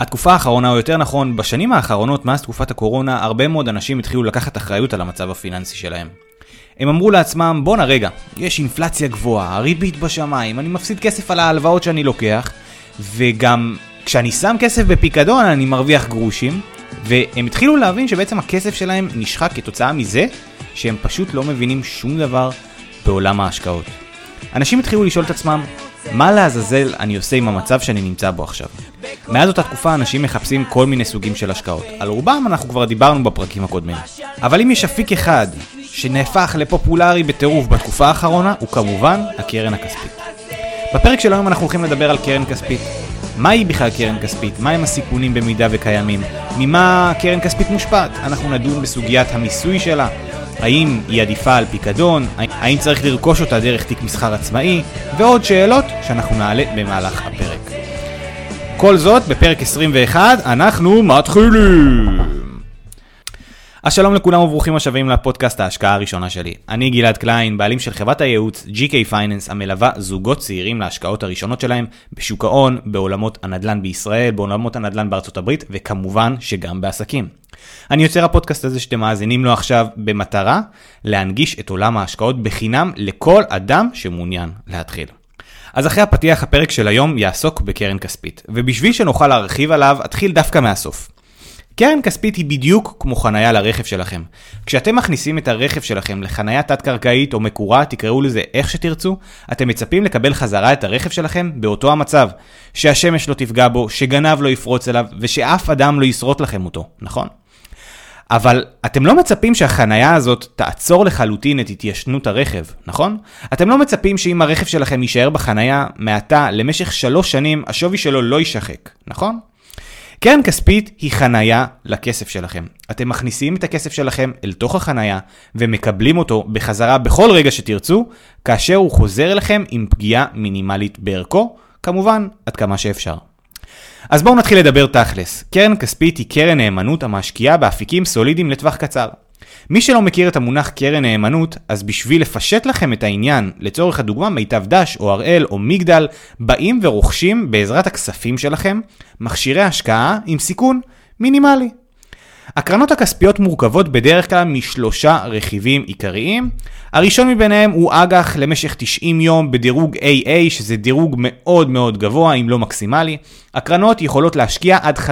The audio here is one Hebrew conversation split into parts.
התקופה האחרונה, או יותר נכון, בשנים האחרונות, מאז תקופת הקורונה, הרבה מאוד אנשים התחילו לקחת אחריות על המצב הפיננסי שלהם. הם אמרו לעצמם, בואנה רגע, יש אינפלציה גבוהה, הריבית בשמיים, אני מפסיד כסף על ההלוואות שאני לוקח, וגם כשאני שם כסף בפיקדון אני מרוויח גרושים, והם התחילו להבין שבעצם הכסף שלהם נשחק כתוצאה מזה שהם פשוט לא מבינים שום דבר בעולם ההשקעות. אנשים התחילו לשאול את עצמם, מה לעזאזל אני עושה עם המצב שאני נמצא בו עכשיו? מאז אותה תקופה אנשים מחפשים כל מיני סוגים של השקעות. על רובם אנחנו כבר דיברנו בפרקים הקודמים. אבל אם יש אפיק אחד שנהפך לפופולרי בטירוף בתקופה האחרונה, הוא כמובן הקרן הכספית. בפרק של היום אנחנו הולכים לדבר על קרן כספית. מהי בכלל קרן כספית? מהם הסיכונים במידה וקיימים? ממה קרן כספית מושפעת? אנחנו נדון בסוגיית המיסוי שלה, האם היא עדיפה על פיקדון, האם צריך לרכוש אותה דרך תיק מסחר עצמאי, ועוד שאלות שאנחנו נעלה במהלך הפרק. כל זאת בפרק 21, אנחנו מתחילים! אז שלום לכולם וברוכים השבים לפודקאסט ההשקעה הראשונה שלי. אני גלעד קליין, בעלים של חברת הייעוץ GK Finance המלווה זוגות צעירים להשקעות הראשונות שלהם בשוק ההון, בעולמות הנדל"ן בישראל, בעולמות הנדל"ן בארצות הברית וכמובן שגם בעסקים. אני יוצר הפודקאסט הזה שאתם מאזינים לו עכשיו במטרה להנגיש את עולם ההשקעות בחינם לכל אדם שמעוניין להתחיל. אז אחרי הפתיח הפרק של היום יעסוק בקרן כספית, ובשביל שנוכל להרחיב עליו אתחיל דווקא מהסוף. קרן כספית היא בדיוק כמו חנייה לרכב שלכם. כשאתם מכניסים את הרכב שלכם לחנייה תת-קרקעית או מקורה, תקראו לזה איך שתרצו, אתם מצפים לקבל חזרה את הרכב שלכם באותו המצב. שהשמש לא תפגע בו, שגנב לא יפרוץ אליו, ושאף אדם לא ישרוט לכם אותו, נכון? אבל אתם לא מצפים שהחנייה הזאת תעצור לחלוטין את התיישנות הרכב, נכון? אתם לא מצפים שאם הרכב שלכם יישאר בחנייה מעתה למשך שלוש שנים, השווי שלו לא יישחק, נכון? קרן כספית היא חנייה לכסף שלכם. אתם מכניסים את הכסף שלכם אל תוך החנייה ומקבלים אותו בחזרה בכל רגע שתרצו, כאשר הוא חוזר אליכם עם פגיעה מינימלית בערכו, כמובן עד כמה שאפשר. אז בואו נתחיל לדבר תכלס. קרן כספית היא קרן נאמנות המשקיעה באפיקים סולידיים לטווח קצר. מי שלא מכיר את המונח קרן נאמנות, אז בשביל לפשט לכם את העניין, לצורך הדוגמה מיטב דש או הראל או מגדל, באים ורוכשים בעזרת הכספים שלכם מכשירי השקעה עם סיכון מינימלי. הקרנות הכספיות מורכבות בדרך כלל משלושה רכיבים עיקריים. הראשון מביניהם הוא אג"ח למשך 90 יום בדירוג AA, שזה דירוג מאוד מאוד גבוה, אם לא מקסימלי. הקרנות יכולות להשקיע עד 50%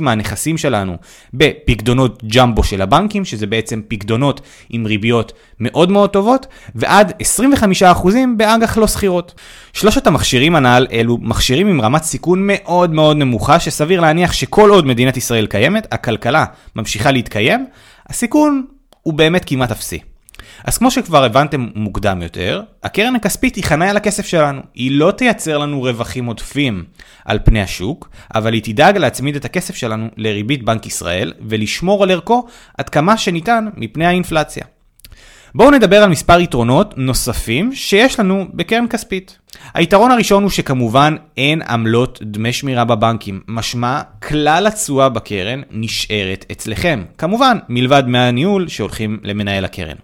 מהנכסים שלנו בפקדונות ג'מבו של הבנקים, שזה בעצם פקדונות עם ריביות מאוד מאוד טובות, ועד 25% באג"ח לא שכירות. שלושת המכשירים הנ"ל אלו מכשירים עם רמת סיכון מאוד מאוד נמוכה, שסביר להניח שכל עוד מדינת ישראל קיימת, הכלכלה ממשיכה להתקיים, הסיכון הוא באמת כמעט אפסי. אז כמו שכבר הבנתם מוקדם יותר, הקרן הכספית היא חניה לכסף שלנו. היא לא תייצר לנו רווחים עודפים על פני השוק, אבל היא תדאג להצמיד את הכסף שלנו לריבית בנק ישראל ולשמור על ערכו עד כמה שניתן מפני האינפלציה. בואו נדבר על מספר יתרונות נוספים שיש לנו בקרן כספית. היתרון הראשון הוא שכמובן אין עמלות דמי שמירה בבנקים, משמע כלל התשואה בקרן נשארת אצלכם, כמובן מלבד דמי הניהול שהולכים למנהל הקרן.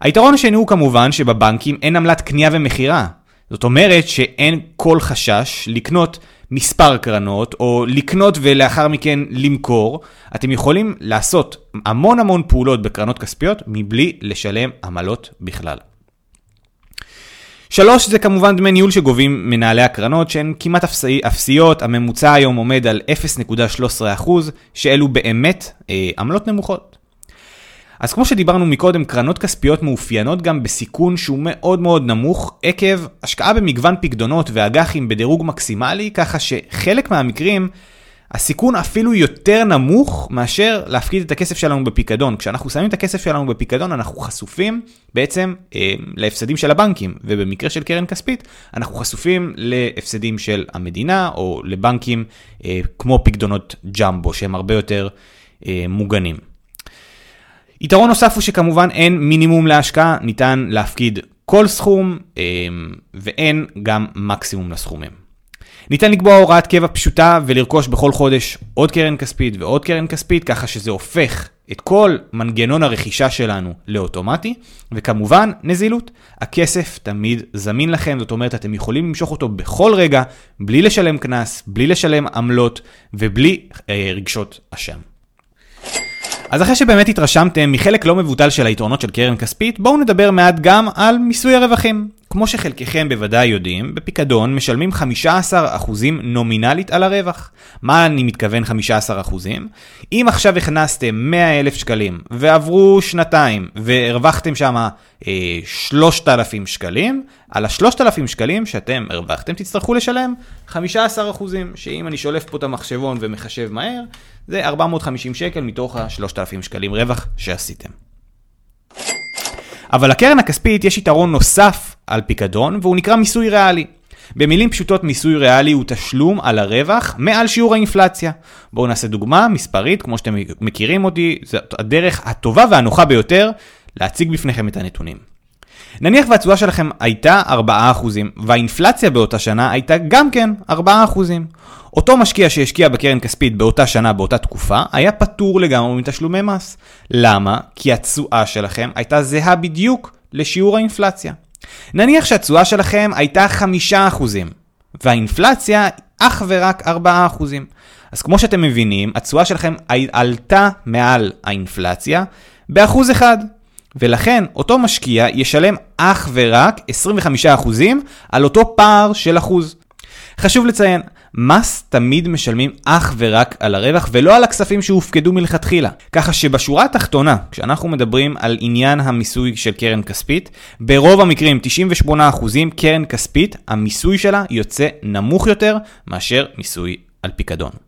היתרון השני הוא כמובן שבבנקים אין עמלת קנייה ומכירה. זאת אומרת שאין כל חשש לקנות מספר קרנות, או לקנות ולאחר מכן למכור. אתם יכולים לעשות המון המון פעולות בקרנות כספיות מבלי לשלם עמלות בכלל. שלוש זה כמובן דמי ניהול שגובים מנהלי הקרנות שהן כמעט אפסי, אפסיות, הממוצע היום עומד על 0.13% שאלו באמת אה, עמלות נמוכות. אז כמו שדיברנו מקודם, קרנות כספיות מאופיינות גם בסיכון שהוא מאוד מאוד נמוך עקב השקעה במגוון פקדונות ואג"חים בדירוג מקסימלי, ככה שחלק מהמקרים הסיכון אפילו יותר נמוך מאשר להפקיד את הכסף שלנו בפיקדון. כשאנחנו שמים את הכסף שלנו בפיקדון אנחנו חשופים בעצם אה, להפסדים של הבנקים, ובמקרה של קרן כספית אנחנו חשופים להפסדים של המדינה או לבנקים אה, כמו פקדונות ג'מבו שהם הרבה יותר אה, מוגנים. יתרון נוסף הוא שכמובן אין מינימום להשקעה, ניתן להפקיד כל סכום אמ, ואין גם מקסימום לסכומים. ניתן לקבוע הוראת קבע פשוטה ולרכוש בכל חודש עוד קרן כספית ועוד קרן כספית, ככה שזה הופך את כל מנגנון הרכישה שלנו לאוטומטי, וכמובן נזילות. הכסף תמיד זמין לכם, זאת אומרת אתם יכולים למשוך אותו בכל רגע, בלי לשלם קנס, בלי לשלם עמלות ובלי אה, רגשות אשם. אז אחרי שבאמת התרשמתם מחלק לא מבוטל של היתרונות של קרן כספית, בואו נדבר מעט גם על מיסוי הרווחים. כמו שחלקכם בוודאי יודעים, בפיקדון משלמים 15% נומינלית על הרווח. מה אני מתכוון 15%? אם עכשיו הכנסתם 100,000 שקלים ועברו שנתיים והרווחתם שם אה, 3,000 שקלים, על ה-3,000 שקלים שאתם הרווחתם תצטרכו לשלם 15%, שאם אני שולף פה את המחשבון ומחשב מהר, זה 450 שקל מתוך ה-3,000 שקלים רווח שעשיתם. אבל לקרן הכספית יש יתרון נוסף על פיקדון, והוא נקרא מיסוי ריאלי. במילים פשוטות מיסוי ריאלי הוא תשלום על הרווח מעל שיעור האינפלציה. בואו נעשה דוגמה מספרית, כמו שאתם מכירים אותי, זאת הדרך הטובה והנוחה ביותר להציג בפניכם את הנתונים. נניח והתשואה שלכם הייתה 4% והאינפלציה באותה שנה הייתה גם כן 4%. אותו משקיע שהשקיע בקרן כספית באותה שנה, באותה תקופה, היה פטור לגמרי מתשלומי מס. למה? כי התשואה שלכם הייתה זהה בדיוק לשיעור האינפלציה. נניח שהתשואה שלכם הייתה 5% והאינפלציה אך ורק 4%. אז כמו שאתם מבינים, התשואה שלכם עלתה מעל האינפלציה באחוז אחד. ולכן אותו משקיע ישלם אך ורק 25% על אותו פער של אחוז. חשוב לציין, מס תמיד משלמים אך ורק על הרווח ולא על הכספים שהופקדו מלכתחילה. ככה שבשורה התחתונה, כשאנחנו מדברים על עניין המיסוי של קרן כספית, ברוב המקרים, 98% קרן כספית, המיסוי שלה יוצא נמוך יותר מאשר מיסוי על פיקדון.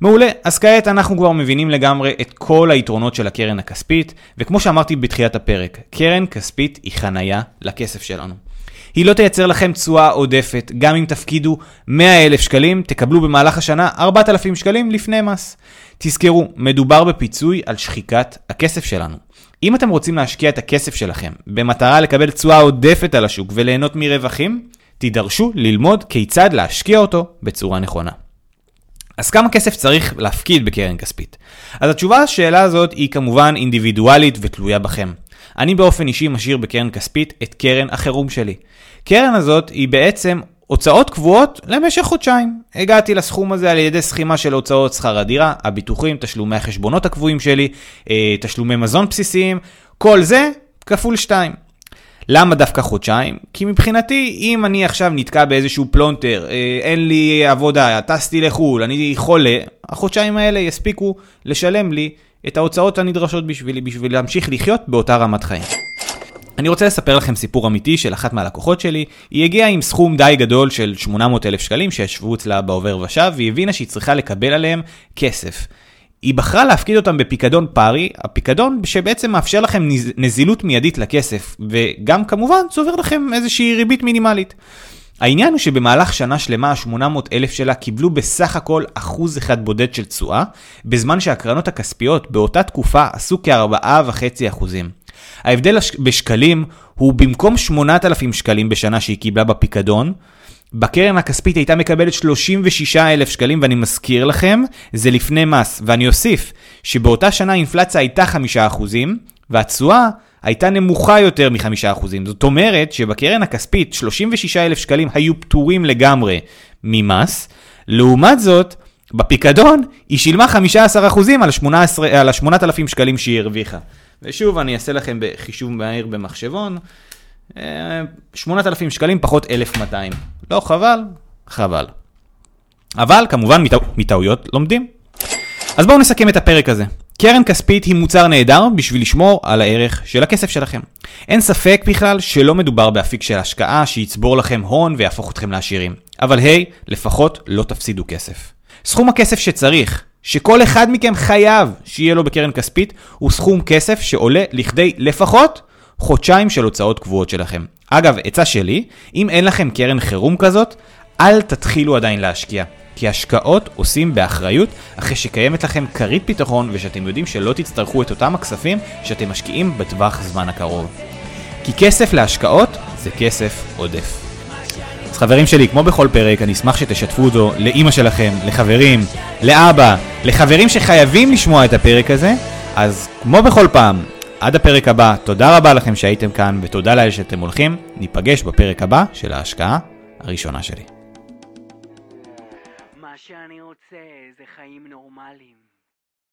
מעולה, אז כעת אנחנו כבר מבינים לגמרי את כל היתרונות של הקרן הכספית, וכמו שאמרתי בתחילת הפרק, קרן כספית היא חנייה לכסף שלנו. היא לא תייצר לכם תשואה עודפת, גם אם תפקידו 100 אלף שקלים, תקבלו במהלך השנה 4,000 שקלים לפני מס. תזכרו, מדובר בפיצוי על שחיקת הכסף שלנו. אם אתם רוצים להשקיע את הכסף שלכם במטרה לקבל תשואה עודפת על השוק וליהנות מרווחים, תידרשו ללמוד כיצד להשקיע אותו בצורה נכונה. אז כמה כסף צריך להפקיד בקרן כספית? אז התשובה לשאלה הזאת היא כמובן אינדיבידואלית ותלויה בכם. אני באופן אישי משאיר בקרן כספית את קרן החירום שלי. קרן הזאת היא בעצם הוצאות קבועות למשך חודשיים. הגעתי לסכום הזה על ידי סכימה של הוצאות שכר הדירה, הביטוחים, תשלומי החשבונות הקבועים שלי, אה, תשלומי מזון בסיסיים, כל זה כפול 2. למה דווקא חודשיים? כי מבחינתי, אם אני עכשיו נתקע באיזשהו פלונטר, אה, אין לי עבודה, טסתי לחו"ל, אני חולה, החודשיים האלה יספיקו לשלם לי את ההוצאות הנדרשות בשבילי, בשביל להמשיך לחיות באותה רמת חיים. אני רוצה לספר לכם סיפור אמיתי של אחת מהלקוחות שלי. היא הגיעה עם סכום די גדול של 800 אלף שקלים שישבו אצלה בעובר ושב, והיא הבינה שהיא צריכה לקבל עליהם כסף. היא בחרה להפקיד אותם בפיקדון פארי, הפיקדון שבעצם מאפשר לכם נזילות מיידית לכסף, וגם כמובן צובר לכם איזושהי ריבית מינימלית. העניין הוא שבמהלך שנה שלמה ה-800 אלף שלה קיבלו בסך הכל אחוז אחד בודד של תשואה, בזמן שהקרנות הכספיות באותה תקופה עשו כ-4.5 אחוזים. ההבדל בשקלים הוא במקום 8,000 שקלים בשנה שהיא קיבלה בפיקדון, בקרן הכספית הייתה מקבלת 36 אלף שקלים, ואני מזכיר לכם, זה לפני מס. ואני אוסיף שבאותה שנה האינפלציה הייתה 5%, והתשואה הייתה נמוכה יותר מ-5%. זאת אומרת שבקרן הכספית 36 אלף שקלים היו פטורים לגמרי ממס. לעומת זאת, בפיקדון היא שילמה 15% על, 18, על ה-8,000 שקלים שהיא הרוויחה. ושוב, אני אעשה לכם בחישוב מהיר במחשבון. 8,000 שקלים פחות 1,200. לא חבל? חבל. אבל כמובן מטעויות לומדים. אז בואו נסכם את הפרק הזה. קרן כספית היא מוצר נהדר בשביל לשמור על הערך של הכסף שלכם. אין ספק בכלל שלא מדובר באפיק של השקעה שיצבור לכם הון ויהפוך אתכם לעשירים. אבל היי, hey, לפחות לא תפסידו כסף. סכום הכסף שצריך, שכל אחד מכם חייב שיהיה לו בקרן כספית, הוא סכום כסף שעולה לכדי לפחות חודשיים של הוצאות קבועות שלכם. אגב, עצה שלי, אם אין לכם קרן חירום כזאת, אל תתחילו עדיין להשקיע. כי השקעות עושים באחריות אחרי שקיימת לכם כרית ביטחון ושאתם יודעים שלא תצטרכו את אותם הכספים שאתם משקיעים בטווח זמן הקרוב. כי כסף להשקעות זה כסף עודף. אז חברים שלי, כמו בכל פרק, אני אשמח שתשתפו אותו לאימא שלכם, לחברים, לאבא, לחברים שחייבים לשמוע את הפרק הזה. אז כמו בכל פעם, עד הפרק הבא, תודה רבה לכם שהייתם כאן, ותודה לאלה שאתם הולכים. ניפגש בפרק הבא של ההשקעה הראשונה שלי. מה שאני רוצה זה חיים נורמליים.